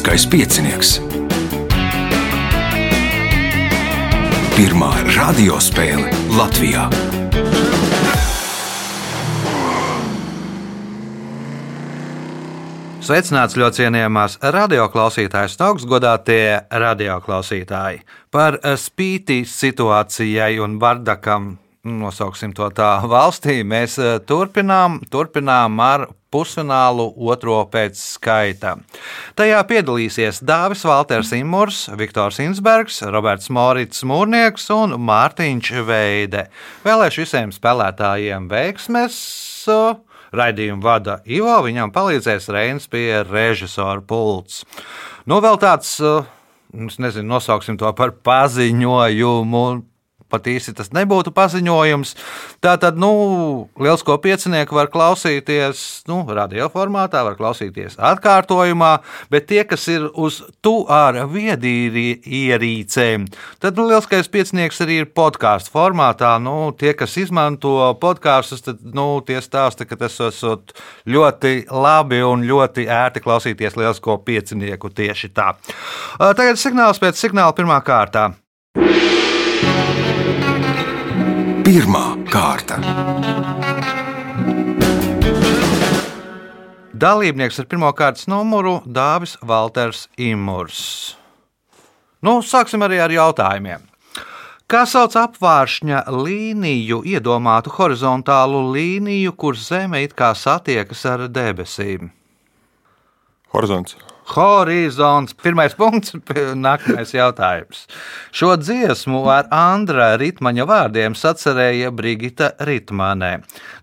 Lieliskais piecinieks. Pirmā radiospēle Latvijā. Sveicināts ļoti cienījamās radioklausītājas un augstgadātie radioklausītāji. Par spīti situācijai un bardakam, nosauksim to tā, valstī, mēs eh, turpinām, turpinām ar pusfinālu otro pēc skaita. Tajā piedalīsies Dāvis Valters Imurs, Viktors Insbergs, Roberts Morits Mūrnieks un Mārtiņš Veide. Vēlēšu visiem spēlētājiem veiksmes! Raidījumu vada Ivo, viņam palīdzēs Reinas pie režisora pults. Nu, vēl tāds, es nezinu, nosauksim to par paziņojumu pat īsti tas nebūtu paziņojums. Tā tad, nu, liels ko piecinieku var klausīties, nu, radioformātā, var klausīties atkārtojumā, bet tie, kas ir uz tu ar viedierīcēm, tad, nu, lielskais piecinieks arī ir podkāstu formātā. Nu, tie, kas izmanto podkāstus, tad, nu, tie stāsta, ka tas esot ļoti labi un ļoti ērti klausīties lielsko piecinieku tieši tā. Tagad signāls pēc signāla pirmā kārtā. Pirmā kārta. Dalībnieks ar pirmā kārtas numuru Dāvis Valters Imurs. Nu, sāksim arī ar jautājumiem. Kā sauc apvāršņa līniju, iedomātu horizontālu līniju, kur zeme it kā satiekas ar debesīm? Horizons. Horizons. Pirmais punkts, nākamais jautājums. Šo dziesmu ar Andra Ritmaņa vārdiem sacerēja Brigita Ritmanē.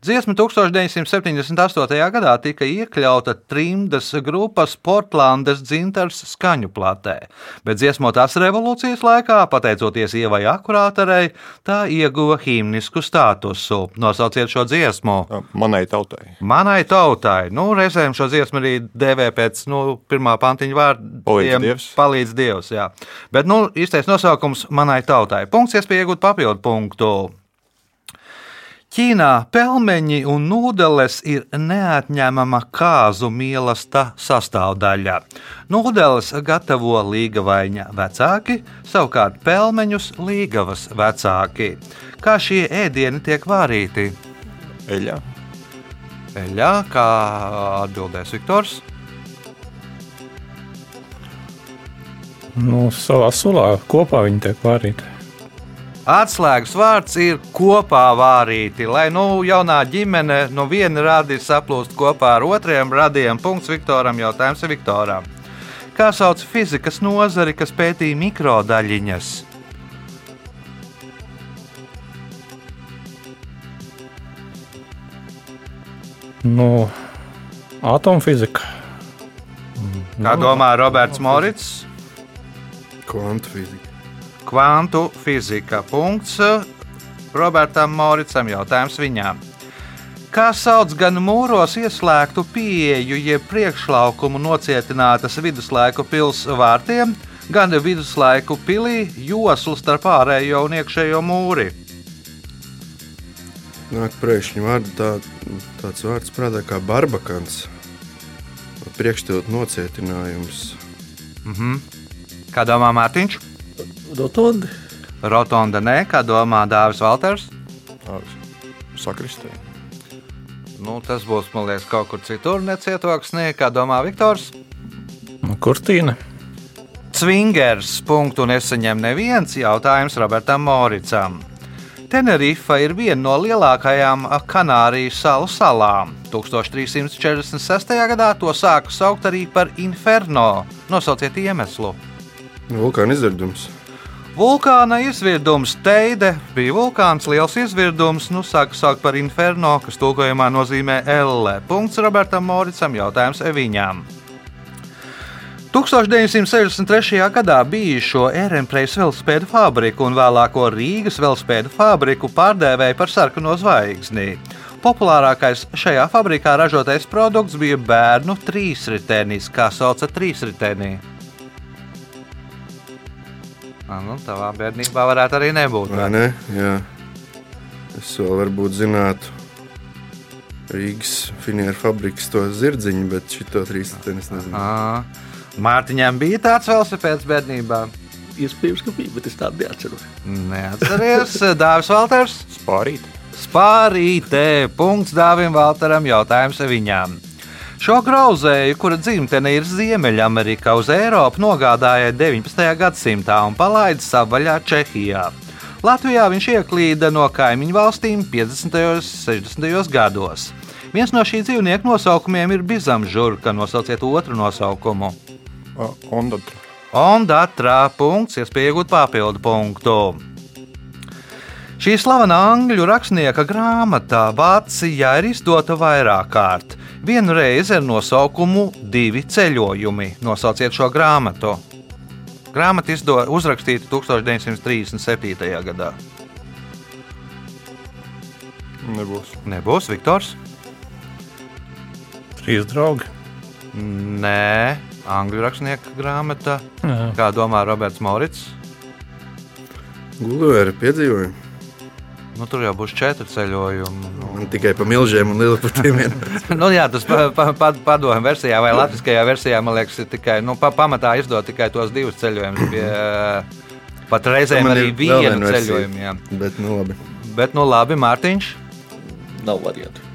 Dziesma 1978. gadā tika iekļauta trimdas grupas Portlandes dzintars skaņu platē, bet dziesmotās revolūcijas laikā, pateicoties Ievai Akurātarei, tā ieguva himnisku statusu. Nosauciet šo dziesmu. Manai tautai. Manai tautai. Nu, reizēm šo dziesmu arī dēvē pēc nu, pirmā pantiņa vārdiem. Palīdz Dievs. Jā. Bet nu, īstais nosaukums manai tautai. Punkts, iespēja iegūt papildu punktu. Ķīnā pelmeņi un nūdeles ir neatņemama kāzu mīlesta sastāvdaļa. Nūdeles gatavo līgavaņa vecāki, savukārt pelmeņus līgavas vecāki. Kā šie ēdieni tiek vārīti? Eļļā. Eļļā, kā atbildēs Viktors. Nu, savā sulā kopā viņi tiek vārīti. Atslēgas vārds ir kopā vārīti. Lai nu jaunā ģimene no viena radi saplūst kopā ar otriem radiem, punkts Viktoram, jautājums Viktoram. Kā sauc fizikas nozari, kas pētīja mikrodaļiņas? Nu, atomfizika. Kā domā Roberts Morits? Kvantu fizika. Kvantu fizika. Punkts Robertam Moricam. Jautājums viņām. Kā sauc gan mūros ieslēgtu pieeju, jeb priekšlaukumu nocietinātas viduslaiku pilsētas vārtiem, gan viduslaiku pilī joslu starp ārējo un iekšējo mūri? Nāk priekšņu vārdu tā, tāds vārds prātā kā barbakans. Priekšstiltu nocietinājums. Kā domā Mārtiņš? Rotondi. Rotonda nē, kā domā Dāvis Valters? Sakristē. Nu, tas būs, man liekas, kaut kur citur necietoksnī, kā domā Viktors. Nu, Kurtīna. Cvingers punktu nesaņem neviens jautājums Robertam Moricam. Tenerife ir viena no lielākajām Kanārijas salu salām. 1346. gadā to sāka saukt arī par Inferno. Nosauciet iemeslu. Vulkāna izvirdums. Vulkāna izvirdums Teide bija vulkāns, liels izvirdums, nu sāka saukt par Inferno, kas tulkojumā nozīmē Elle. Punkts Robertam Moricam, jautājums Eviņām. 1963. gadā bijušo Ehrenpreis velospēdu fabriku un vēlāko Rīgas velospēdu fabriku pārdēvēja par sarkano zvaigzni. Populārākais šajā fabrikā ražotais produkts bija bērnu trīsritenis, kā sauca trīsritenī. Ah, Nu, tavā bērnībā varētu arī nebūt. Vai ne? Jā. Es vēl varbūt zinātu Rīgas finieru fabrikas to zirdziņu, bet šito trīs tenis nezinu. À, Mārtiņam bija tāds velosipēds bērnībā. Iespējams, ka bija, bet es tādu neatceros. Neatceries, Dārzs Valters. Spārīt. Spārītē, punkts Dāvim Valteram, jautājums viņām. Šo grauzēju, kura dzimtene ir Ziemeļamerikā, uz Eiropu nogādāja 19. gadsimtā un palaida savvaļā Čehijā. Latvijā viņš ieklīda no kaimiņu valstīm 50. un 60. gados. Viens no šī dzīvnieku nosaukumiem ir bizamžurka, nosauciet otru nosaukumu. Ondatra. Ondatra punkts, iespēja iegūt papildu punktu. Šī slavena angļu rakstnieka grāmatā Vācijā ir izdota vairāk kārt. Vienu reizi ar nosaukumu Divi ceļojumi. Nosauciet šo grāmatu. Grāmata izdo, uzrakstīta 1937. gadā. Nebūs. Nebūs Viktors? Trīs draugi. Nē, angļu rakstnieka grāmata. Jā. Kā domā Roberts Morits? Gulēra piedzīvojumu. Nu, tur jau būs četri ceļojumi. Nu, Man tikai pa milžiem un liliputiem vien. nu, jā, tas pa, pa, pa, padomju versijā vai latviskajā versijā, man liekas, ir tikai nu, pa, pamatā izdot tikai tos divus ceļojumus. Pie, pat reizēm arī vienu ceļojumu. Jā. Bet, nu labi. Bet, nu labi, Mārtiņš. Nav variantu.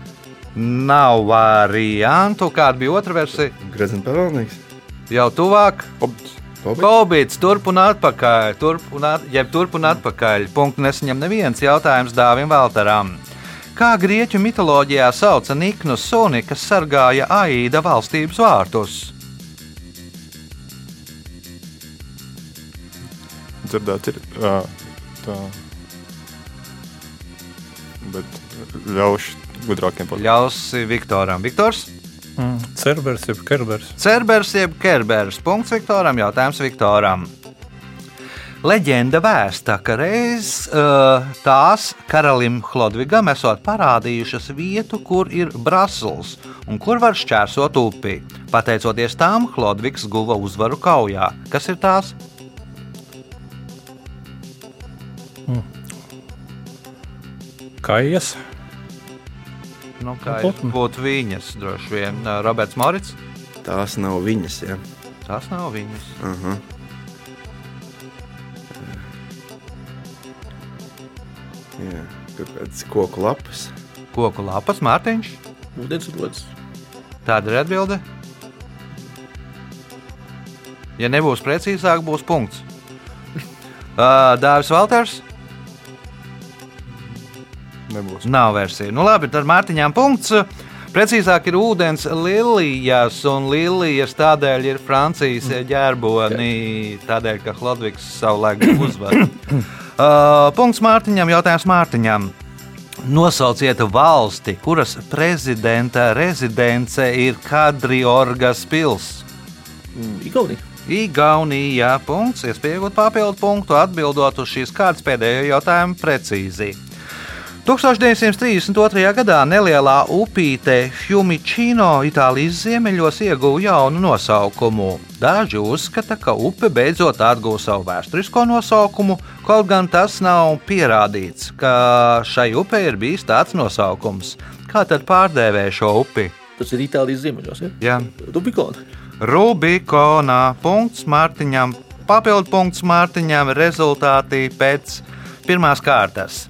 Nav variantu. Kāda bija otra versija? Grezina pavēlnieks. Jau tuvāk. Obds. Kobīts, turp un atpakaļ. Turp un, at, jeb turp un atpakaļ. Punktu nesaņem neviens jautājums Dāvim Valtaram. Kā grieķu mitoloģijā sauca Niknu suni, kas sargāja Aīda valstības vārtus? Dzirdēts ir. Tā. Bet ļaušu gudrākiem pateikt. Ļausi Viktoram. Viktors, Mm. Cerbers, jeb kerbers. Cerbers jeb Kerbers. Punkts Viktoram, jautājums Viktoram. Leģenda vēsta, ka reiz uh, tās karalimHlodvigam esot parādījušas vietu, kur ir brasls un kur var šķērsot upi. Pateicoties tām, Hlodvigs guva uzvaru kaujā. Kas ir tās? Kājas. Nu, kā būtu viņas, droši vien. Roberts Morits. Tās nav viņas. Ja? Tās nav viņas. Uh -huh. Jā, kādas koku lapas. Koku lapas, Mārtiņš. Ūdens rodas. Tāda ir atbilde. Ja nebūs precīzāk, būs punkts. Uh, Dāvis Valters. Nebūs. Nav versija. Nu, labi, tad Mārtiņām punkts. Precīzāk ir ūdens lilijas, un lilijas tādēļ ir Francijas ģērboni, tādēļ, ka Ludvigs savulaik uzvar. Uh, punkts Mārtiņam, jautājums Mārtiņam. Nosauciet valsti, kuras prezidenta rezidence ir Kadriorgas pilsēta. Mm, Igaunija. Igaunijā punkts, iespējot papildu punktu, atbildot uz šīs kārtas pēdējo jautājumu precīzi. 1932. gadā nelielā upīte Fiumicino Itālijas ziemeļos ieguva jaunu nosaukumu. Daži uzskata, ka upe beidzot atguva savu vēsturisko nosaukumu, kaut gan tas nav pierādīts, ka šai upei ir bijis tāds nosaukums. Kā tad pārdēvē šo upi? Tas ir Itālijas ziemeļos. Ja? Jā. Rubikona. Rubikonā punkts Mārtiņam, papildu punkts Mārtiņam, rezultāti pēc pirmās kārtas.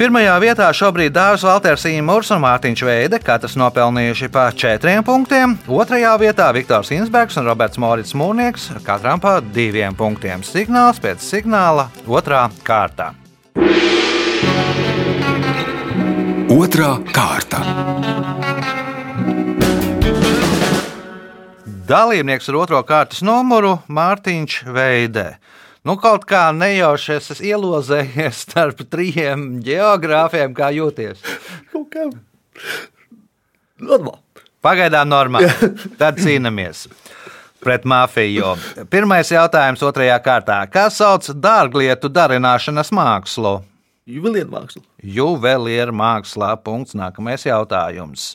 Pirmajā vietā šobrīd Dārzs Valters Imants un Mārtiņš Veide, katrs nopelnījuši pa četriem punktiem. Otrajā vietā Viktors Insbergs un Roberts Morits Mūrnieks, katram pa diviem punktiem. Signāls pēc signāla otrā kārta. Otra kārta. Dalībnieks ar otro kārtas numuru Mārtiņš Veidē. Nu, kaut kā nejauši es esmu ielozējies starp trijiem geogrāfiem, kā jūties. Kaut kā. Normāli. Pagaidām normāli. Tad cīnāmies pret mafiju. Pirmais jautājums otrajā kārtā. Kā sauc dārglietu darināšanas mākslu? Juvelieru māksla. Juvelieru mākslā. Punkts. Nākamais jautājums.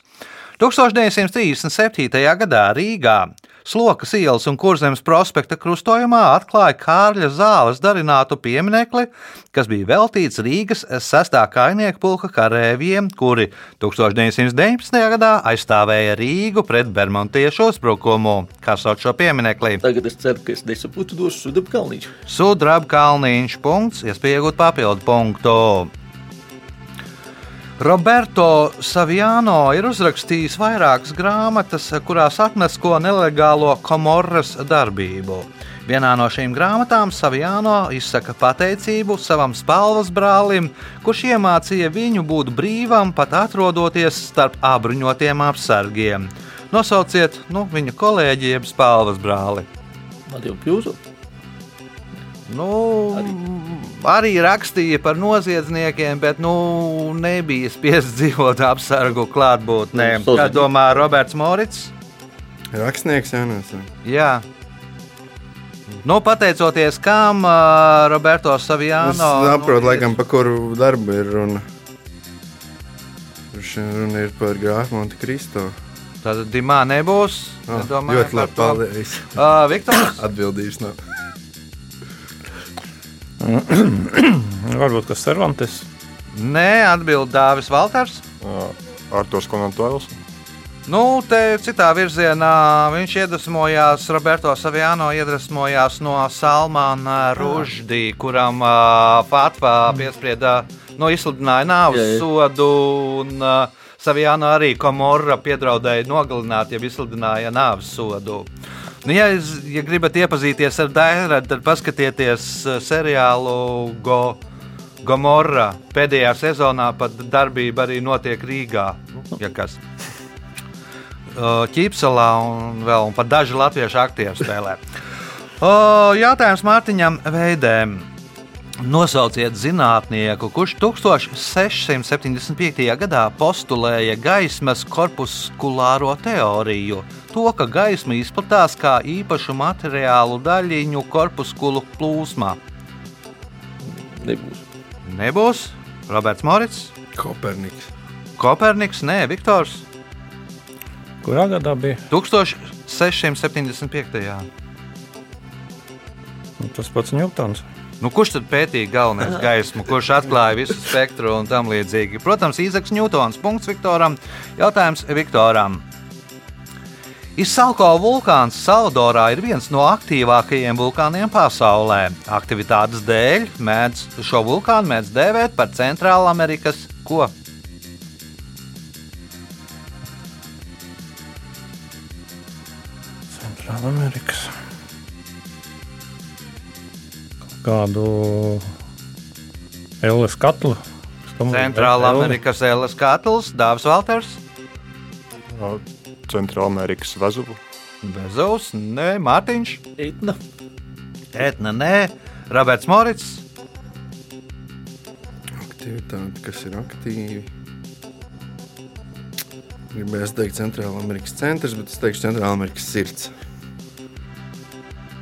1937. gadā Rīgā Slokas ielas un Kurzemes prospekta krustojumā atklāja Kārļa zāles darinātu pieminekli, kas bija veltīts Rīgas sestā kainieku pulka karēviem, kuri 1919. gadā aizstāvēja Rīgu pret bermontiešu uzbrukumu. Kā sauc šo pieminekli? Tagad es ceru, ka es nesaprotu došu Sudabu Kalniņu. Sudraba kalniņš, punkts, iespēja iegūt papildu punktu. Roberto Saviano ir uzrakstījis vairākas grāmatas, kurās atnesko nelegālo komorras darbību. Vienā no šīm grāmatām Saviano izsaka pateicību savam spēles brālim, kurš iemācīja viņu būt brīvam, pat atrodoties starp apbruņotiem apsargiem. Nosauciet nu, viņa kolēģi, jeb spēles brāli. Man jau pjūzu. Nu, arī. arī rakstīja par noziedzniekiem, bet nu, nebija spiests dzīvot apsargu klātbūtnē. Nu, Kā domā Roberts Morits? Rakstnieks Jānis. Jā. Nu, pateicoties kam, uh, Roberto Es Saviano. saprotu, nu, laikam, par kuru darbu ir runa. Šī runa ir par grāfu Monte Cristo. Tad Dimā nebūs. Oh, domāju, ļoti labi, paldies. Uh, Viktors, Atbildīšu no. Varbūt kas Cervantes. nē, atbild Dāvis Valters. Uh, Arturs Konantoils. Nu, te citā virzienā viņš iedvesmojās, Roberto Saviano iedvesmojās no Salmāna Ruždī, kuram uh, Fatva piesprieda, no izsludināja jā. sodu, un uh, Saviano arī Komorra piedraudēja nogalināt, ja izsludināja nāves sodu. Nu, ja, ja gribat iepazīties ar Dairadu, tad paskatieties uh, seriālu Go. Gomorra pēdējā sezonā pat darbība arī notiek Rīgā. Nu, ja kas. Uh, Ķīpselā un vēl un pat daži latviešu aktieri spēlē. Uh, Jautājums Mārtiņam Veidēm. Nosauciet zinātnieku, kurš 1675. gadā postulēja gaismas korpuskulāro teoriju. To, ka gaisma izplatās kā īpašu materiālu daļiņu korpuskulu plūsmā. Nebūs. Nebūs Roberts Morits, Koperniks. Koperniks, nē, Viktors. Kurā gadā bija 1675. Nu, tas pats Ņūtons? Nu, kurš tad pētīja galvenais gaismu, kurš atklāja visu spektru un tam līdzīgi? Protams, Īzaks Ņūtons. Punkts Viktoram. Jautājums Viktoram. Izsalko vulkāns Salvadorā ir viens no aktīvākajiem vulkāniem pasaulē. Aktivitātes dēļ mēdz šo vulkānu mēdz dēvēt par Centrāla Amerikas ko? Centrāla Kādu Elles katlu? Centrāla. Amerikas Ēlas katls, Dārzs Valters, Uh, Centrālamerikas Vezulu. Bezovs, Nē, Mārtiņš, Eitna. Etna, Nē, Roberts Morits. Aktivitāte, kas ir aktīvi. Gribēju teikt, Centrāla Amerikas centrs, bet es teikšu, Centrāla Amerikas sirds.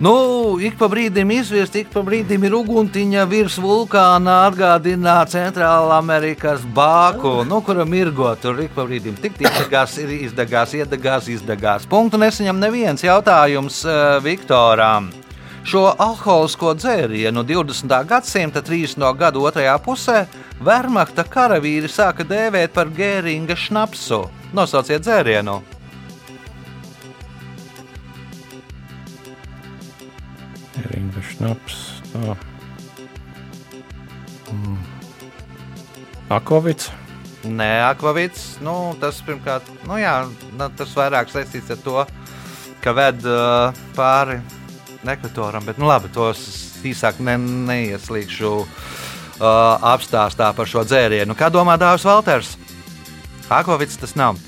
Nu, ik pa brīdim izvirst, ik pa brīdim ir uguntiņa virs vulkāna, atgādina Centrāla Amerikas bāku, nu, kura mirgo tur ik pa brīdim. Tik izdegās, ir izdegās, iedegās, izdegās. Punktu nesaņem neviens jautājums uh, Viktoram. Šo alkoholisko dzērienu 20. gadsimta 30. gada otrajā pusē Vermachta karavīri sāka dēvēt par gēringa šnapsu. Nosauciet dzērienu! Šnaps. Tā. Mm. Akovits. Nē, akvavīts. Nu, tas pirmkārt, nu, jā, nu, tas vairāk saistīts ar to, ka ved uh, pāri nekvatoram. Bet, nu, labi, tos īsāk ne, neieslīgšu uh, apstāstā par šo dzērienu. Kā domā Dārzs Valters? Akvavīts tas nav.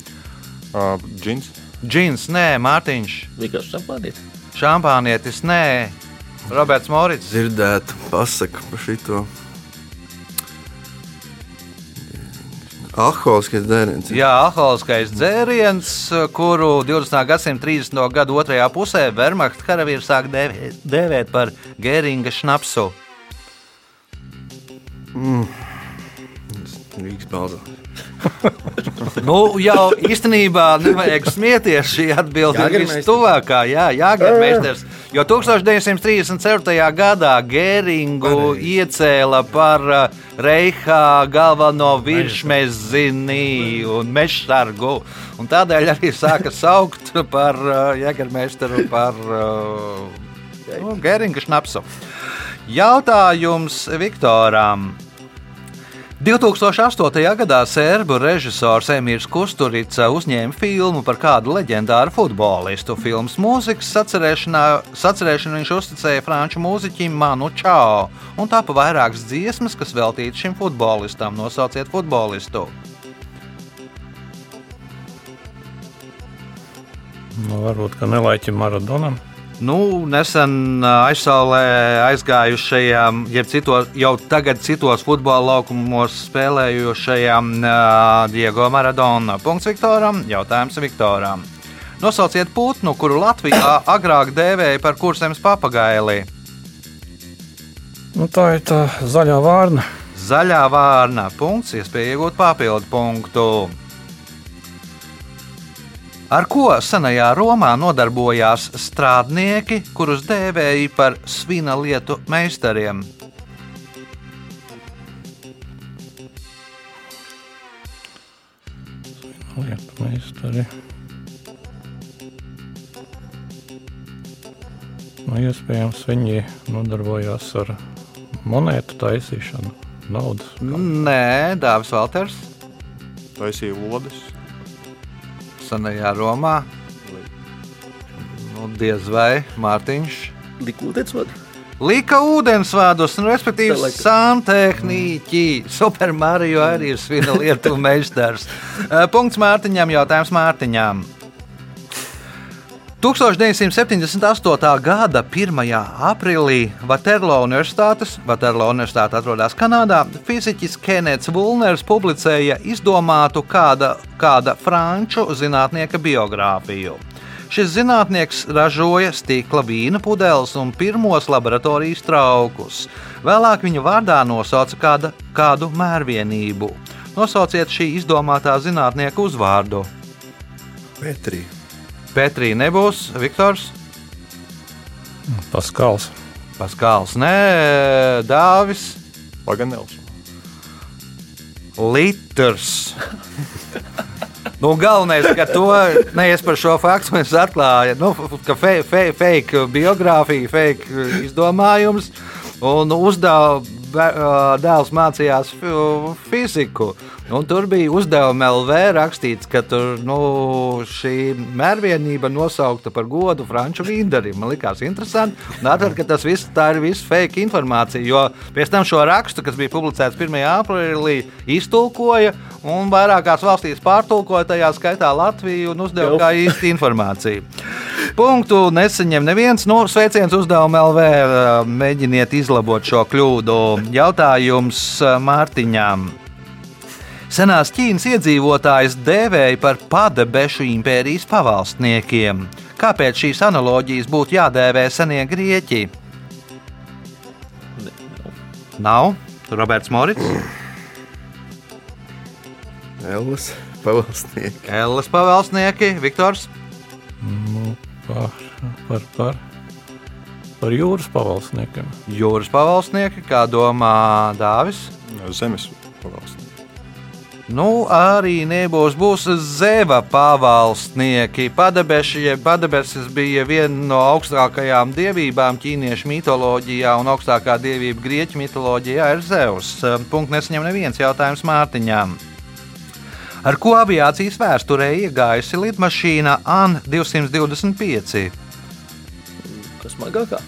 Uh, džins. Džins, nē, Mārtiņš, Vienkārši šampāniet. šampānietis, nē, Roberts Morits. Dzirdēt, pasaka par šito. Alkoholiskais dzēriens. Jā, alkoholiskais dzēriens, kuru 20. gadsimta 30. gada otrajā pusē Vermachta karavīri sāk dēvēt, dēvēt par gēringa šnapsu. Rīgas balda. Nu, jau īstenībā nevajag smieties šī atbilde. ir. Vistuvākā, jā, Jāgermeisters. Jo 1934. gadā Gēringu iecēla par Reichā galveno virsmezini un mežsargu. Un tādēļ arī sāka saukt par Jāgermeisteru par nu, Gēringa šnapsu. Jautājums Viktoram. 2008. gadā sērbu režisors Emīls Kusturica uzņēma filmu par kādu leģendāru futbolistu. Filmas mūzikas sacerēšanu viņš uzticēja franču mūziķim Manu Čao, un tāpa vairākas dziesmas, kas veltītas šim futbolistam. Nosauciet futbolistu. Nu, varbūt, ka nelaiķim Maradonam. Nu, nesen aizsaulē aizgājušajam, jeb citos, jau tagad citos futbola laukumos spēlējošajam ā, Diego Maradona. Punkts Viktoram, jautājums Viktoram. Nosauciet putnu, kuru Latvijā agrāk dēvēja par kursems papagaili. Nu, tā ir tā zaļā vārna. Zaļā vārna. Punkts, iespēja iegūt papildu punktu. Ar ko senajā Romā nodarbojās strādnieki, kurus dēvēja par svina lietu meistariem? Lietu meistari. Nu, iespējams, viņi nodarbojās ar monētu taisīšanu, naudas. Nē, Dārzs Valters, Taisīja lodes. Senajā Romā. Nu, diez vai Mārtiņš. Likūtēts vad. Lika ūdensvādus, nu, respektīvi, santehniķi. Super Mario arī ir svina lietu meistars. Eh, Punkts Mārtiņam, jautājums Mārtiņam. 1978. gada 1. aprīlī Vaterlo Universitātes, Vaterlo Universitāte atrodas Kanādā, fiziķis Kenets Vulners publicēja izdomātu kāda, kāda franču zinātnieka biogrāfiju. Šis zinātnieks ražoja stikla vīna pudeles un pirmos laboratorijas traukus. Vēlāk viņa vārdā nosauca kāda, kādu mērvienību. Nosauciet šī izdomātā zinātnieka uzvārdu. Petrī. Petrī nebūs, Viktors, Paskals. Paskāls, nē, Dāvis, Paganels. Litrs. Nu, galvenais, ka to neies par šo faktu, mēs atklājām, nu, ka fe, fe, fake biogrāfija, fake izdomājums un uzdeva dēls mācījās fi- fiziku. Un tur bija uzdevuma LV rakstīts, ka tur, nu, šī mērvienība nosaukta par godu franču vīndarim. Man liekas, interesanti. Atver, ka tas viss tā ir viss fake informācija, jo pēc tam šo rakstu, kas bija publicēts 1. aprīlī, iztulkoja un vairākās valstīs pārtulkoja, tajā skaitā Latviju, un uzdeva kā īsti informāciju. Punktu nesaņem neviens. Nu, sveiciens uzdevuma LV. Mēģiniet izlabot šo kļūdu. Jautājums Mārtiņām. Senās Ķīnas iedzīvotājus dēvēja par padebešu impērijas pavalstniekiem. Kāpēc šīs analoģijas būtu jādēvē senie grieķi? Ne, nav. Nav. Roberts Morits, Elvis pavalsnieki. Ellis pavalstnieki, Viktors, Nu, par, par, par, par jūras pavalsniekiem. Jūras pavalstnieki, kā domā Dāvis. Zemes pavalsts. Nu, arī nebūs būs zeva pavalstnieki. Padebesis bija viena no augstākajām dievībām ķīniešu mitoloģijā, un augstākā dievība grieķu mitoloģijā ir Zeus. Punkts nesaņem neviens jautājums Mārtiņām. Ar ko aviācijas vēsturē iegājusi lidmašīna AN-225? Kas smagākā?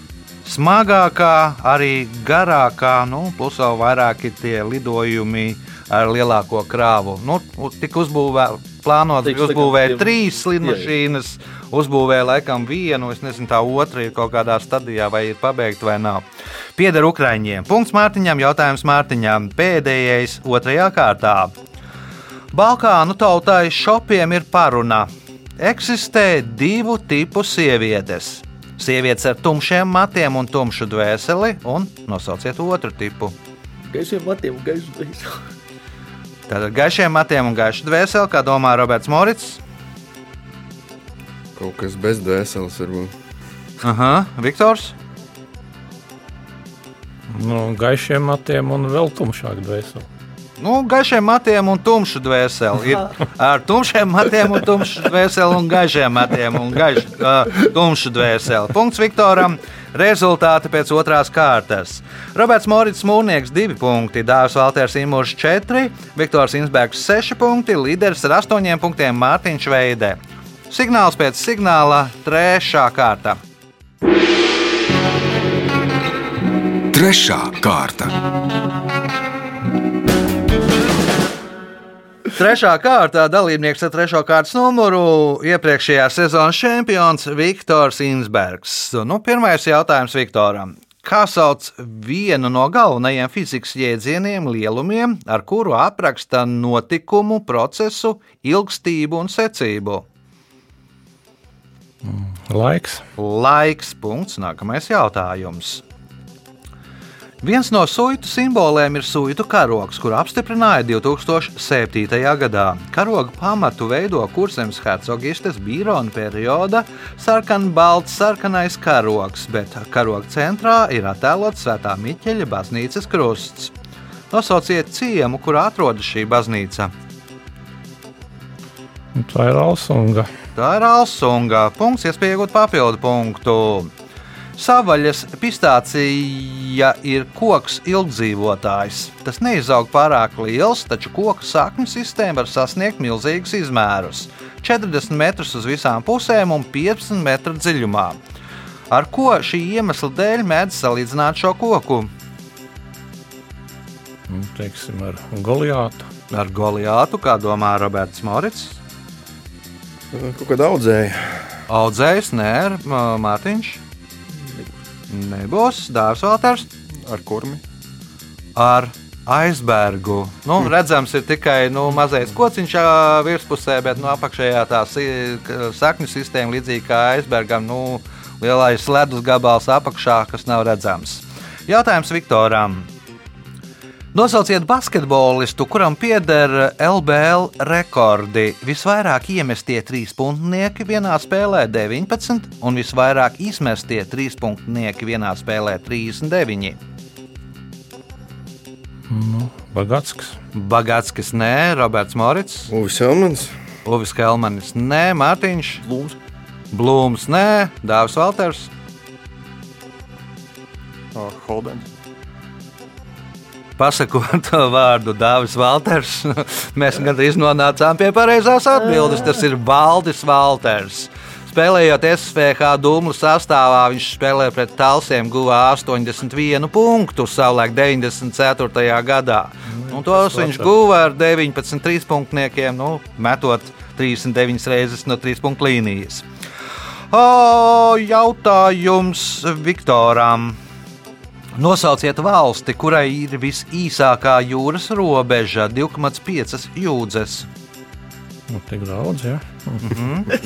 Smagākā, arī garākā, nu, plus vēl vairāki tie lidojumi ar lielāko krāvu. Nu, tika uzbūvēta, plānots Tiks uzbūvēt trīs lidmašīnas, uzbūvēja laikam vienu, es nezinu, tā otra ir kaut kādā stadijā, vai ir pabeigta vai nav. Pieder Ukraiņiem. Punkts Mārtiņam, jautājums Mārtiņam. Pēdējais otrajā kārtā. Balkānu tautai šopiem ir paruna. Eksistē divu tipu sievietes. Sievietes ar tumšiem matiem un tumšu dvēseli, un nosauciet otru tipu. Gaisiem matiem, gaisu gaisu. Tātad gaišiem matiem un gaiša dvēseli, kā domā Roberts Morits. Kaut kas bez dvēseles varbūt. Aha, Viktors. Nu, gaišiem matiem un vēl tumšāk dvēseli. Nu, gaišiem matiem un tumšu dvēseli. Ir ar tumšiem matiem un tumšu dvēseli un gaišiem matiem un gaiš, uh, tumšu dvēseli. Punkts Viktoram. Rezultāti pēc otrās kārtas. Roberts Morits Mūrnieks 2 punkti, Dārzs Valters Imūrs 4, Viktors Insbergs 6 punkti, līderis ar 8 punktiem Mārtiņš Veidē. Signāls pēc signāla trešā kārta. Trešā kārta. Trešā kārtā dalībnieks ar trešo kārtas numuru iepriekšējā sezonas čempions Viktors Insbergs. Nu, pirmais jautājums Viktoram. Kā sauc vienu no galvenajiem fizikas jēdzieniem, lielumiem, ar kuru apraksta notikumu, procesu, ilgstību un secību? Laiks. Laiks. Punkts. Nākamais jautājums. Viens no suitu simboliem ir suitu karogs, kuru apstiprināja 2007. gadā. Karoga pamatu veido kurzemes hercogistes Bīrona perioda sarkanbalts sarkanais karogs, bet karoga centrā ir attēlots Svētā Miķeļa baznīcas krusts. Nosauciet ciemu, kur atrodas šī baznīca. Un Tā ir Alsunga. Tā ir Alsunga. Punkts, iespēja iegūt papildu punktu. Savaļas pistācija ir koks ilgdzīvotājs. Tas neizaug pārāk liels, taču koka sakņu sistēma var sasniegt milzīgus izmērus - 40 metrus uz visām pusēm un 15 metru dziļumā. Ar ko šī iemesla dēļ mēdz salīdzināt šo koku? Nu, Teiksim, ar Goliātu. Ar Goliātu, kā domā Roberts Morits. Kaut kā daudzēja. Audzējs, nē, Mārtiņš. Nebūs Dārzs Valters. Ar kurmi? ar aizbergu. Nu, redzams, ir tikai nu, mazais kociņš virspusē, bet no apakšējā tā sakņu sistēma līdzīga kā aizbergam. Nu, lielais ledus gabals apakšā, kas nav redzams. Jautājums Viktoram. Nosauciet basketbolistu, kuram pieder LBL rekordi. Visvairāk iemestie trīs punktnieki vienā spēlē 19 un visvairāk izmestie trīs punktnieki vienā spēlē 39. Bagatskis. Bagātskis, nē, Roberts Morits, Uvis Elmans. Uvis Kalmanis, nē, Mārtiņš, Blūms. Blūms, nē, Dārzs Valters, Uh, Holdens. Pasakot to vārdu Dāvis Valters, mēs gandrīz nonācām pie pareizās atbildes. Tas ir Valdis Valters. Spēlējot SVH dūmu sastāvā, viņš spēlēja pret Talsiem, guva 81 punktu savulaik 94. gadā. Un tos viņš guva ar 19 trīspunktniekiem, nu, metot 39 reizes no trīs punktu līnijas. O, jautājums Viktoram. Nosauciet valsti, kurai ir visīsākā jūras robeža - 2,5 jūdzes. Nu, tik daudz, jā. Mm -hmm.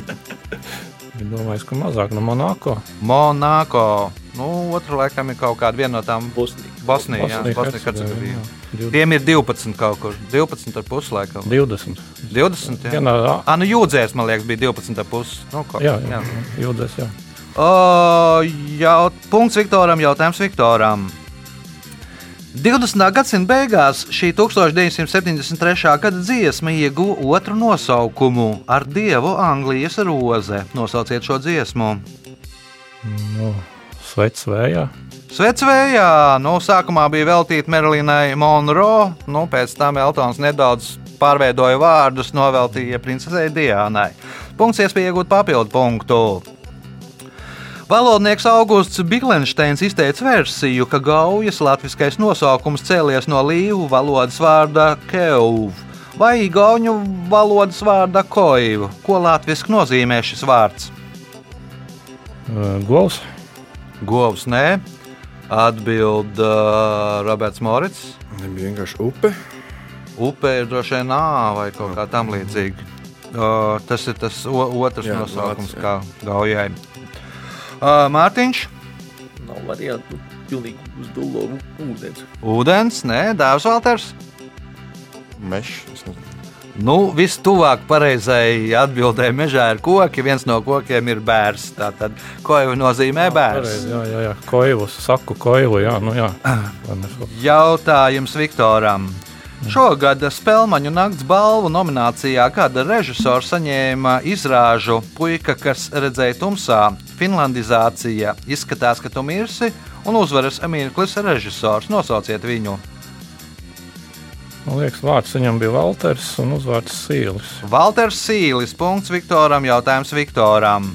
Domāju, ka mazāk no Monako. Monako. Nu, otru laikam ir kaut kāda no tām Bosnija. Bosnija, jā, Bosnija, Bosnija, Hercegovina, Hercegovina. jā. Tiem ir 12 kaut kur. 12 ar pusi laikam. 20. 20. Jā, Vienā, ah, nu jūdzēs, man liekas, bija 12 ar pusi. Nu, ko- jā, jā, jūdzēs, jā. O, jau, punkts Viktoram, jautājums Viktoram. 20. gadsimta beigās šī 1973. gada dziesma ieguva otru nosaukumu ar dievu Anglijas roze. Nosauciet šo dziesmu. Nu, Sveiks vējā. Svecvējā nu, sākumā bija veltīta Merlinai Monroe, nu, pēc tam Eltons nedaudz pārveidoja vārdus, noveltīja princesei Diānai. Punkts iespēja iegūt papildu punktu. Valodnieks Augusts Biglensteins izteica versiju, ka gaujas latviskais nosaukums cēlies no līvu valodas vārda keuv vai gauņu valodas vārda koivu. Ko latviešu nozīmē šis vārds? Uh, Govs. Govs nē, atbild uh, Roberts Morits. Nebija vienkārši upe. Upē ir droši vien ā, vai kaut kā tam līdzīga. Uh, tas ir tas otrs jā, Jā, nosaukums, vārds, kā gaujai. Uh, Mārtiņš, Nav variantu. Pilnīgi uz dūlo ūdens. ūdens, nē, dārzs Valters. Mežs. es nezinu. Nu, Vistuvāk pareizai atbildēji mežā ir koki. Viens no kokiem ir bērs. Tātad, ko jau nozīmē bērs? Pareizi, Jā, jā, jā. Koivus, saku koivu, jā, nu jā. Jautājums Viktoram. Šogad Spēlmaņu nakts balvu nominācijā gada režisors saņēma izrāžu Puika, kas redzēja tumsā. Finlandizācija izskatās, ka tu mirsi, un uzvaras Mirklis režisors. Nosauciet viņu. Man liekas, vārds viņam bija Walters un uzvārds Sīlis. Valters Sīlis. Punkts Viktoram. Jautājums Viktoram.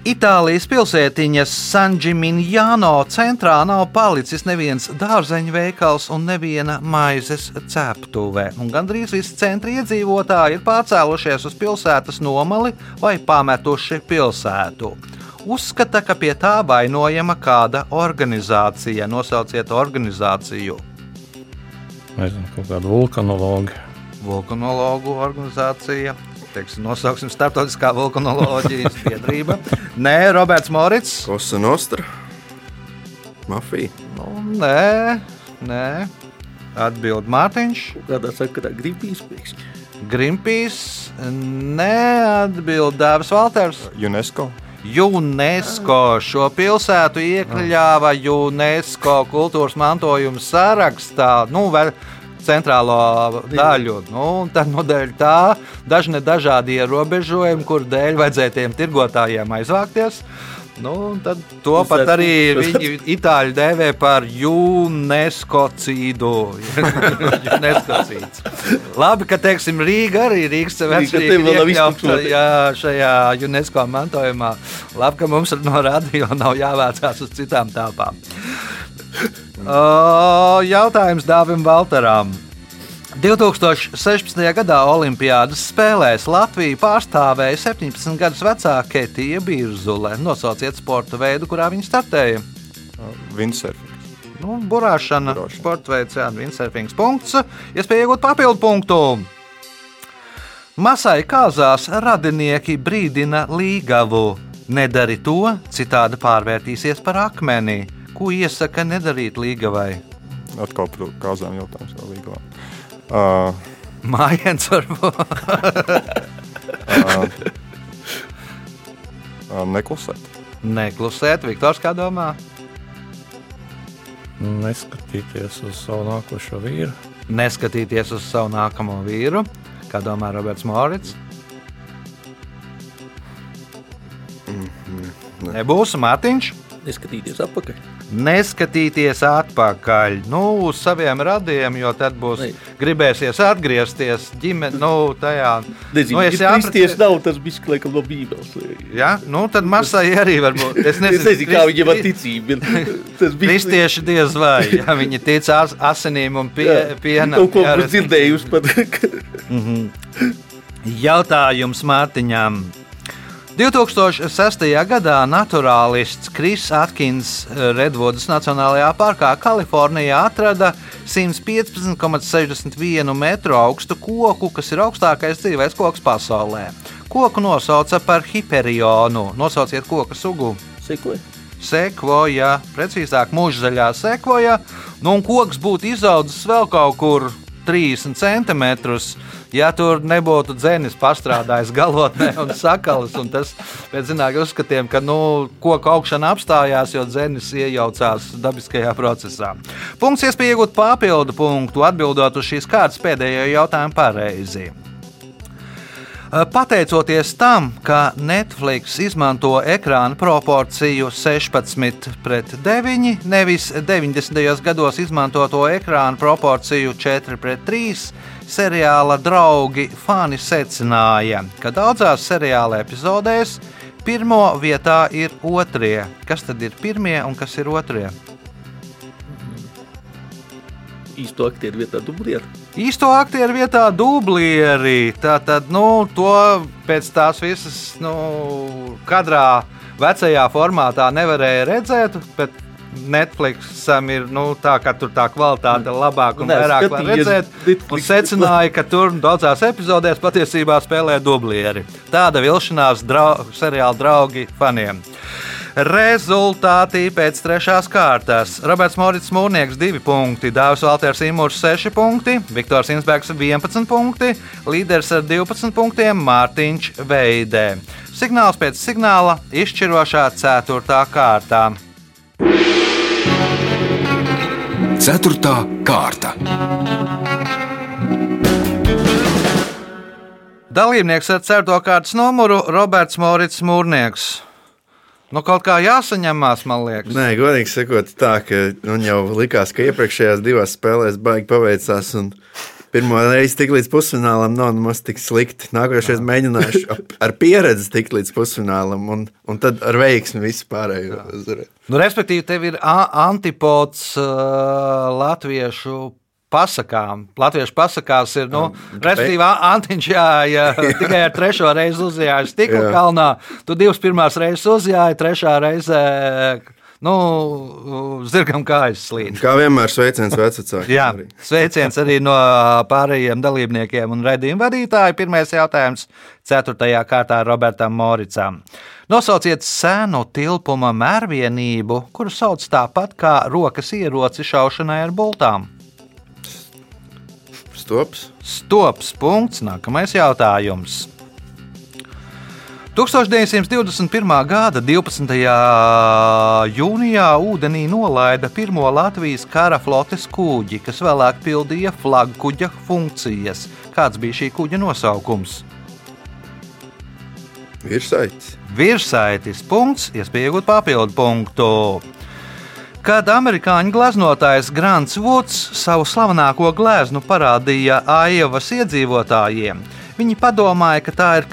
Itālijas pilsētiņas Sanģimiņāno centrā nav palicis neviens dārzeņu veikals un neviena maizes ceptuve. Un gandrīz visi centra iedzīvotāji ir pārcēlušies uz pilsētas nomali vai pametuši pilsētu. Uzskata, ka pie tā vainojama kāda organizācija. Nosauciet organizāciju. Nezinu, kaut kāda vulkanologa. vulkanologu organizācija. Teiksim, nosauksim Startautiskā vulkanoloģijas biedrība. Nē, Roberts Morits. Kosa Nostra, Mafija. Nu, nē, nē. Atbild Mārtiņš. Kādā sakarā gribīs pēkšņi. Grimpīs. Neatbild Dāvis Valters. UNESCO. UNESCO šo pilsētu iekļāva UNESCO kultūras mantojuma sarakstā. Nu, vēl centrālo daļu. Nu, tad no dēļ tā dažni dažādi ierobežojumi, kur dēļ vajadzēja tiem tirgotājiem aizvākties. Nu, tad to Uzsver- pat arī viņi itāļi dēvē par UNESCO cīdu. UNESCO cīds. Labi, ka teiksim, Rīga arī Rīgas Rīga te vēl nav iekļauta jā, šajā UNESCO mantojumā. Labi, ka mums no radio nav jāvācās uz citām telpām. O, Jautājums Dāvim Valteram. 2016. gadā Olimpijas spēlēs Latviju pārstāvēja 17 gadus vecā Ketija Birzule. Nosauciet sporta veidu, kurā viņa startēja. Windsurfing. Nu, burāšana, Burāšana. sporta veids, jā, windsurfings punkts. Iespēja iegūt papildu punktu. Masai kāzās radinieki brīdina līgavu. Nedari to, citādi pārvērtīsies par akmeni. Ko iesaka nedarīt līgavai? Atkal par kāzām jautājums. vēl līgavā. Uh, Mājiens varbūt. uh, neklusēt. Neklusēt, Viktors, kā domā? Neskatīties uz savu nākošo vīru. Neskatīties uz savu nākamo vīru, kā domā Roberts Morits. Nebūs Mārtiņš. Neskatīties atpakaļ. Neskatīties atpakaļ nu, uz saviem radiem, jo tad būs Nē. gribēsies atgriezties ģimenē, nu, tajā. Nezinu, Nu, ja kristieši nav, tas bija laikam no bībeles. Ja? Nu, tad masai arī var būt. Es Es nezinu, kā viņiem ir. Tas bija Kristieši diez vai, ja viņi tic as, asinīm un pie, pienam. Kaut ko jā, par dzirdējuši pat. Jautājums Mārtiņām. 2006. gadā naturālists Kris Atkins Redvudas Nacionālajā parkā Kalifornijā atrada 115,61 metru augstu koku, kas ir augstākais dzīvais koks pasaulē. Koku nosauca par hiperionu. Nosauciet koku sugu. Sekoja. Sekvoja, precīzāk, mūžzaļā sekvoja. Nu, un koks būtu izaudzis vēl kaut kur 30 centimetrus. Ja tur nebūtu dzēnis pastrādājis galotnē un sakalis, un tas pēc zinātniem uzskatiem, ka nu, koka augšana apstājās, jo dzēnis iejaucās dabiskajā procesā. Punkts iespēja iegūt papildu punktu, atbildot uz šīs kārtas pēdējo jautājumu pareizi. Pateicoties tam, ka Netflix izmanto ekrāna proporciju 16 pret 9, nevis 90. gados izmantoto ekrāna proporciju 4 pret 3, seriāla draugi fani secināja, ka daudzās seriāla epizodēs pirmo vietā ir otrie. Kas tad ir pirmie un kas ir otrie? Īsto aktieru vietā dublieru. Īsto aktieru vietā dublieri. Tātad, nu, to pēc tās visas, nu, kadrā vecajā formātā nevarēja redzēt, bet Netflixam ir nu, tā, ka tur tā kvalitāte ir labāka un Nē, vairāk var redzēt. Un secināja, ka tur daudzās epizodēs patiesībā spēlē dublieri. Tāda vilšanās drau, seriāla draugi faniem. Rezultāti pēc trešās kārtas. Roberts Morits Mūrnieks 2 punkti, Dāvis Valters Imūrs 6 punkti, Viktors Insbergs 11 punkti, līderis ar 12 punktiem Mārtiņš Veidē. Signāls pēc signāla izšķirošā 4. kārtā. Ceturtā kārta. Dalībnieks ar 4. kārtas numuru Roberts Morits Mūrnieks. Nu, kaut kā jāsaņemās, man liekas. Nē, godīgi sakot, tā ka man jau likās, ka iepriekšējās divās spēlēs baigi paveicās. Un... Pirmā reize tik līdz pusfinālam nav nemaz tik slikti. Nākošais mēģināšu ap- ar pieredzi tikt līdz pusfinālam, un, un tad ar veiksmi visu pārējo. Nu, respektīvi, tev ir antipods uh, latviešu pasakām. Latviešu pasakās ir, nu, respektīvi, A- Antiņš jā, jā, tikai ar trešo reizi uzjāja stikla Jā. kalnā. Tu divas pirmās reizes uzjāji, trešā reize, nu, zirgam kājas slīd. Kā vienmēr sveiciens vecākiem. Jā, sveiciens arī no pārējiem dalībniekiem un redzējuma vadītājiem. Pirmais jautājums, 4. kārtā Robertam Moricam. Nosauciet senu tilpuma mērvienību, kuru sauc tāpat kā rokas ieroci šaušanai ar bultām. Stops. Stops. Punkts. Nākamais jautājums. 1921. gada 12. jūnijā ūdenī nolaida pirmo Latvijas kara flotes kuģi, kas vēlāk pildīja flagkuģa funkcijas. Kāds bija šī kuģa nosaukums? Virsaitis. Virsaitis punkts, iespēja iegūt papildu punktu. Kad amerikāņu gleznotājs Grants Vuds savu slavenāko gleznu parādīja Aijavas iedzīvotājiem, viņi padomāja, ka tā ir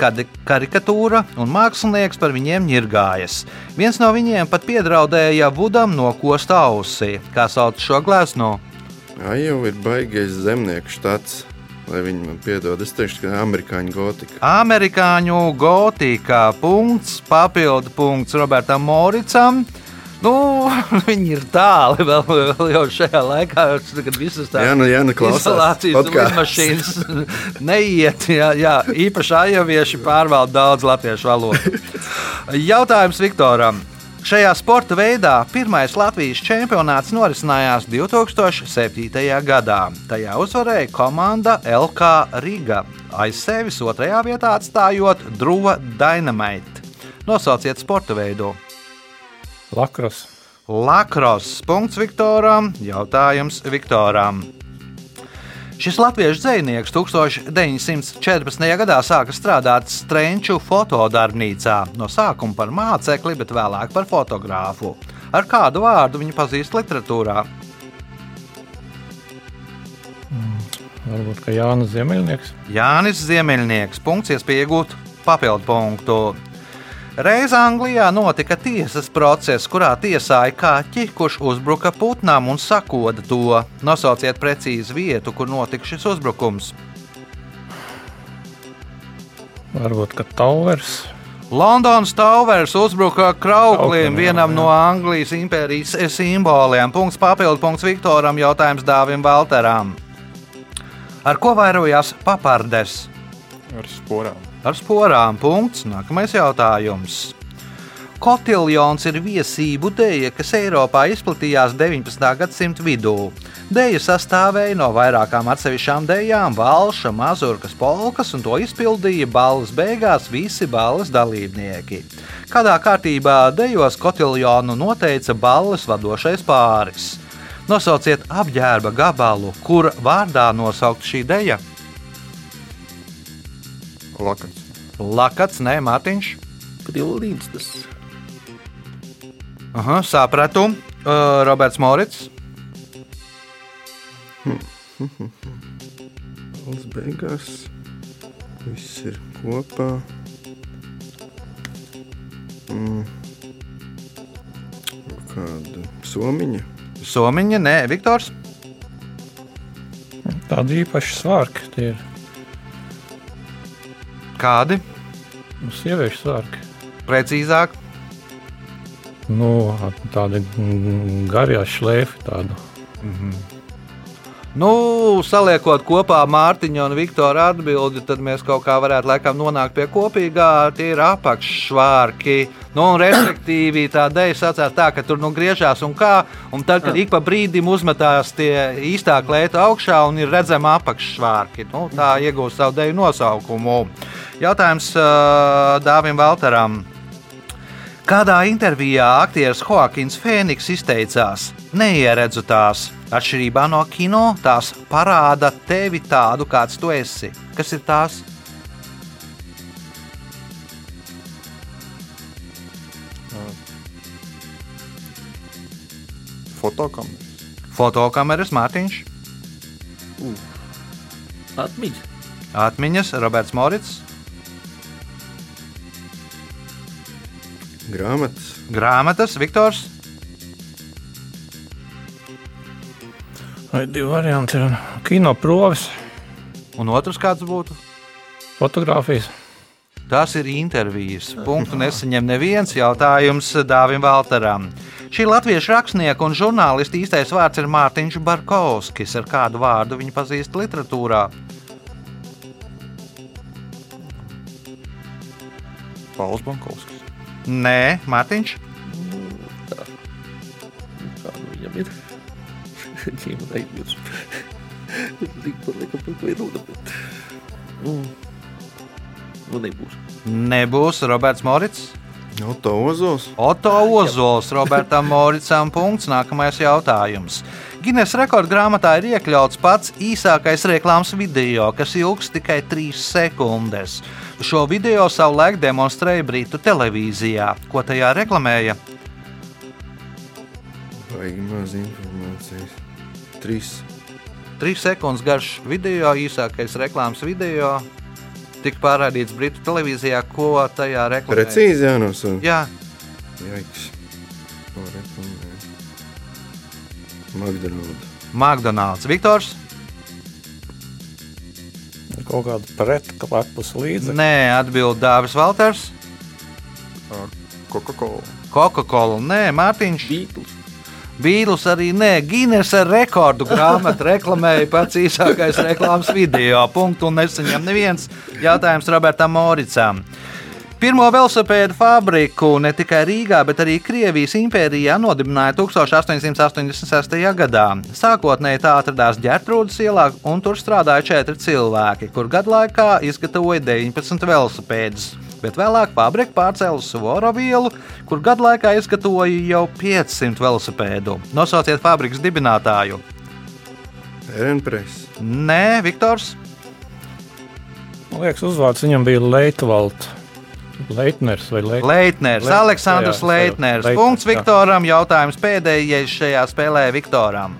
karikatūra un mākslinieks par viņiem ņirgājas. Viens no viņiem pat piedraudēja Vudam no kosta ausī. Kā sauc šo? Jā, jau ir baigais zemnieku štats. Lai viņi man piedod, es teikšu, ka amerikāņu gotika. Amerikāņu gotika punkts, papildu punkts Robertam Moricam. Nu, viņi ir tāli vēl, vēl jau šajā laikā, kad visas Jā, nu, jā, nu, podcasts. lidmašīnas neiet. Jā, jā, īpaši ajavieši pārvalda daudz latviešu valodu. Jautājums Viktoram. Šajā sporta veidā pirmais Latvijas čempionāts norisinājās 2007. gadā. Tajā uzvarēja komanda LK Riga, aiz sevis otrajā vietā atstājot Druva Dynamite. Nosauciet sporta veidu. Lakros. Lakros. Punkts Viktoram. Jautājums Viktoram. Šis latviešu dzinieks 1914. gadā sāka strādāt Strunču fotodarbnīcā. No sākuma par mācekli, bet vēlāk par fotogrāfu. Ar kādu vārdu viņu pazīst literatūrā? Varbūt kā Jānis Ziemeļnieks. Jānis Ziemeļnieks. Punkts, iespēja iegūt papildu punktu. Reiz Anglijā notika tiesas process, kurā tiesāja kaķi, kurš uzbruka putnām un sakoda to. Nosauciet precīzi vietu, kur notika šis uzbrukums. Varbūt kā Tauvers. Londonas Towers uzbruka Krauklim, jā, vienam jā. no Anglijas impērijas simboliem. Punkts papildu punkts Viktoram, jautājums Dāvim Valteram. Ar ko vairojās papardes? ar sporām. Ar sporām. Punkts. Nākamais jautājums. Kotiljons ir viesību dēļa, kas Eiropā izplatījās 19. gadsimta vidū. Dēļa sastāvēja no vairākām atsevišķām dēļām, valša, mazurkas, polkas, un to izpildīja balvas beigās visi balvas dalībnieki. Kādā kārtībā dēļos kotiljonu noteica balvas vadošais pāris. Nosauciet apģērba gabalu, kura vārdā nosaukt šī dēļa. Lakats. Lakats, nē, Mārtiņš. Prilīdz tas. Aha, sapratu. Uh, Roberts Morits. Uz beigās viss ir kopā. Mm. Kāda somiņa? Somiņa, nē, Viktors. Tādi īpaši svārki. Tie ir Kādi? nu, sieviešu svārki. Precīzāk, Nu, tādi mm, garie šlēfi. Tādu. Nu, saliekot kopā Mārtiņa un Viktora atbildi, tad mēs kaut kā varētu laikam nonākt pie kopīgā. Tie ir apakšsvārki. Nu, un, respektīvi, tā dēļ sacās tā, ka tur nu griežās un kā. Un tad, kad ik pa brīdim uzmetās tie īstā klēta augšā un ir redzama apakšsvārki, nu, tā iegūst savu dēļu nosaukumu. Jautājums uh, Dāvim Valteram. Kādā intervijā aktieris Joaquins Fēniks izteicās: Neieredzu tās. Atšķirībā no kino, tās parāda tevi tādu, kāds tu esi. Kas ir tās? Fotokameras. Fotokameras Mārtiņš, Atmiņa. atmiņas Roberts Morits, Grāmatas. grāmatas Viktors, Vai divi varianti ir kino provis, un otrs kāds būtu. fotografijas. Tas ir intervijas. Punktu nesaņem neviens jautājums Dāvim Valteram. Šī latviešu rakstnieka un žurnālista īstais vārds ir Mārtiņš Barkovskis. Ar kādu vārdu viņu pazīst literatūrā? Pauls Bankovskis. Nē, Mārtiņš. Kā nu viņam ir? Viņam aizmirst. Es zinu, par liekam, par ko ir runa, bet... Mm. Nu, nebūs. Nebūs Roberts Morits. Auto Ozols. Oto Ozols, Robertam Moricam. Punkts. Nākamais jautājums. Gines rekorda grāmatā ir iekļauts pats īsākais reklāmas video, kas ilgs tikai 3 sekundes. Šo video savulaik demonstrēja Britu televīzijā. Ko tajā reklamēja? Vajag maz informācijas. Trīs. 3 sekundes garš video, īsākais reklāmas video. Tika pārādīts Britu televīzijā, ko tajā reklamēja. Precīzi jānosauc. Jā, Jaiks. Ko reklamē? McDonald's. McDonald's. Viktors? Kaut kāda pretklepus līdzi. Nē, atbild Dāvis Valters. Coca-Cola. Coca-Cola, nē, Mārtiņš. Beatles. Bīls arī nē, Guinness ar rekordu grāmatu reklamēja pats īsākais reklāmas video. Punktu un nesaņem neviens jautājums Robertam Moricam. Pirmo velosipēdu fabriku ne tikai Rīgā, bet arī Krievijas impērijā nodibināja 1886. gadā. Sākotnēji tā atradās Gertrūdas ielā, un tur strādāja četri cilvēki, kur gadu laikā izgatavoja 19 velosipēdus. Bet vēlāk fabrika pārcēla uz Svoru ielu, kur gadu laikā izgatavoja jau 500 velosipēdu. Nosauciet fabrikas dibinātāju. Renpress. Nē, Viktors. Man liekas, uzvārds viņam bija Leitvalds. Leitners vai Leitners. Leitners, Leit- Aleksandrs jā, Leitners. Leitners, Punkts. Viktoram. Jautājums pēdējais šajā spēlē Viktoram.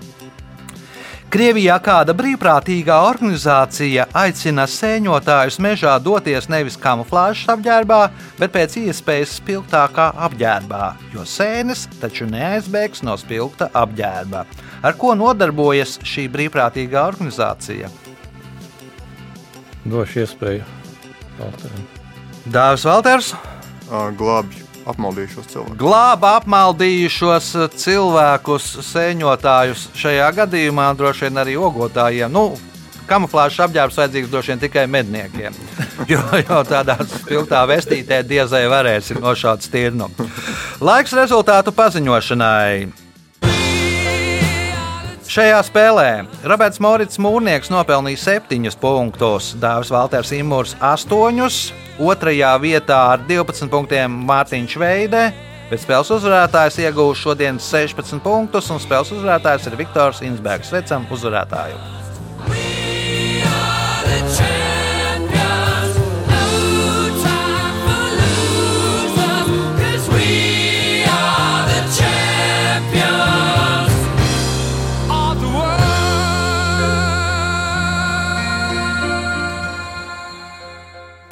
Krievijā kāda brīvprātīgā organizācija aicina sēņotājus mežā doties nevis kamuflāžas apģērbā, bet pēc iespējas spilgtākā apģērbā, jo sēnes taču neaizbēgs no spilgta apģērba. Ar ko nodarbojas šī brīvprātīgā organizācija? Došu iespēju. Valteram. Dāvis Valters. Glābj apmaldījušos cilvēkus. glāba apmaldījušos cilvēkus, sēņotājus. Šajā gadījumā droši vien arī ogotājiem. Nu, Kamuflāžas apģērbs vajadzīgs droši vien tikai medniekiem. Jo, jo tādā spilgtā vestītē diezai varēs nošaut stirnu. Laiks rezultātu paziņošanai. Šajā spēlē Roberts Morits Mūrnieks nopelnīja 7 punktus, Dārzs Valters Imūrs 8, otrajā vietā ar 12 punktiem Mārtiņš Veide, bet spēles uzvarētājs iegūs šodien 16 punktus, un spēles uzvarētājs ir Viktors Insbergs. Sveicam uzvarētāju!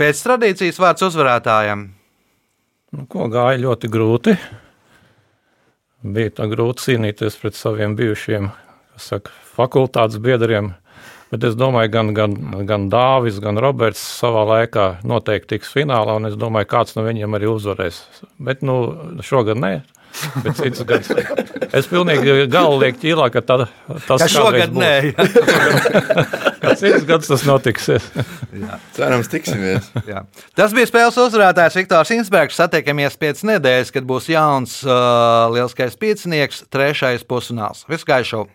Pēc tradīcijas vārds uzvarētājam. Nu, ko gāja ļoti grūti. Bija tā grūti cīnīties pret saviem bijušiem saka, fakultātes biedriem. Bet es domāju, gan, gan, gan Dāvis, gan Roberts savā laikā noteikti tiks finālā, un es domāju, kāds no viņiem arī uzvarēs. Bet nu, šogad nē. Bet cits gads. Es pilnīgi galvu lieku ķīlā, ka tā, tas Ka šogad nē. Cits gads tas notiks. Cerams, tiksimies. Jā. Tas bija spēles uzvarētājs Viktors Insbergs. Satiekamies pēc nedēļas, kad būs jauns uh, lielskais piecinieks, trešais pusfināls. Visu gaišu!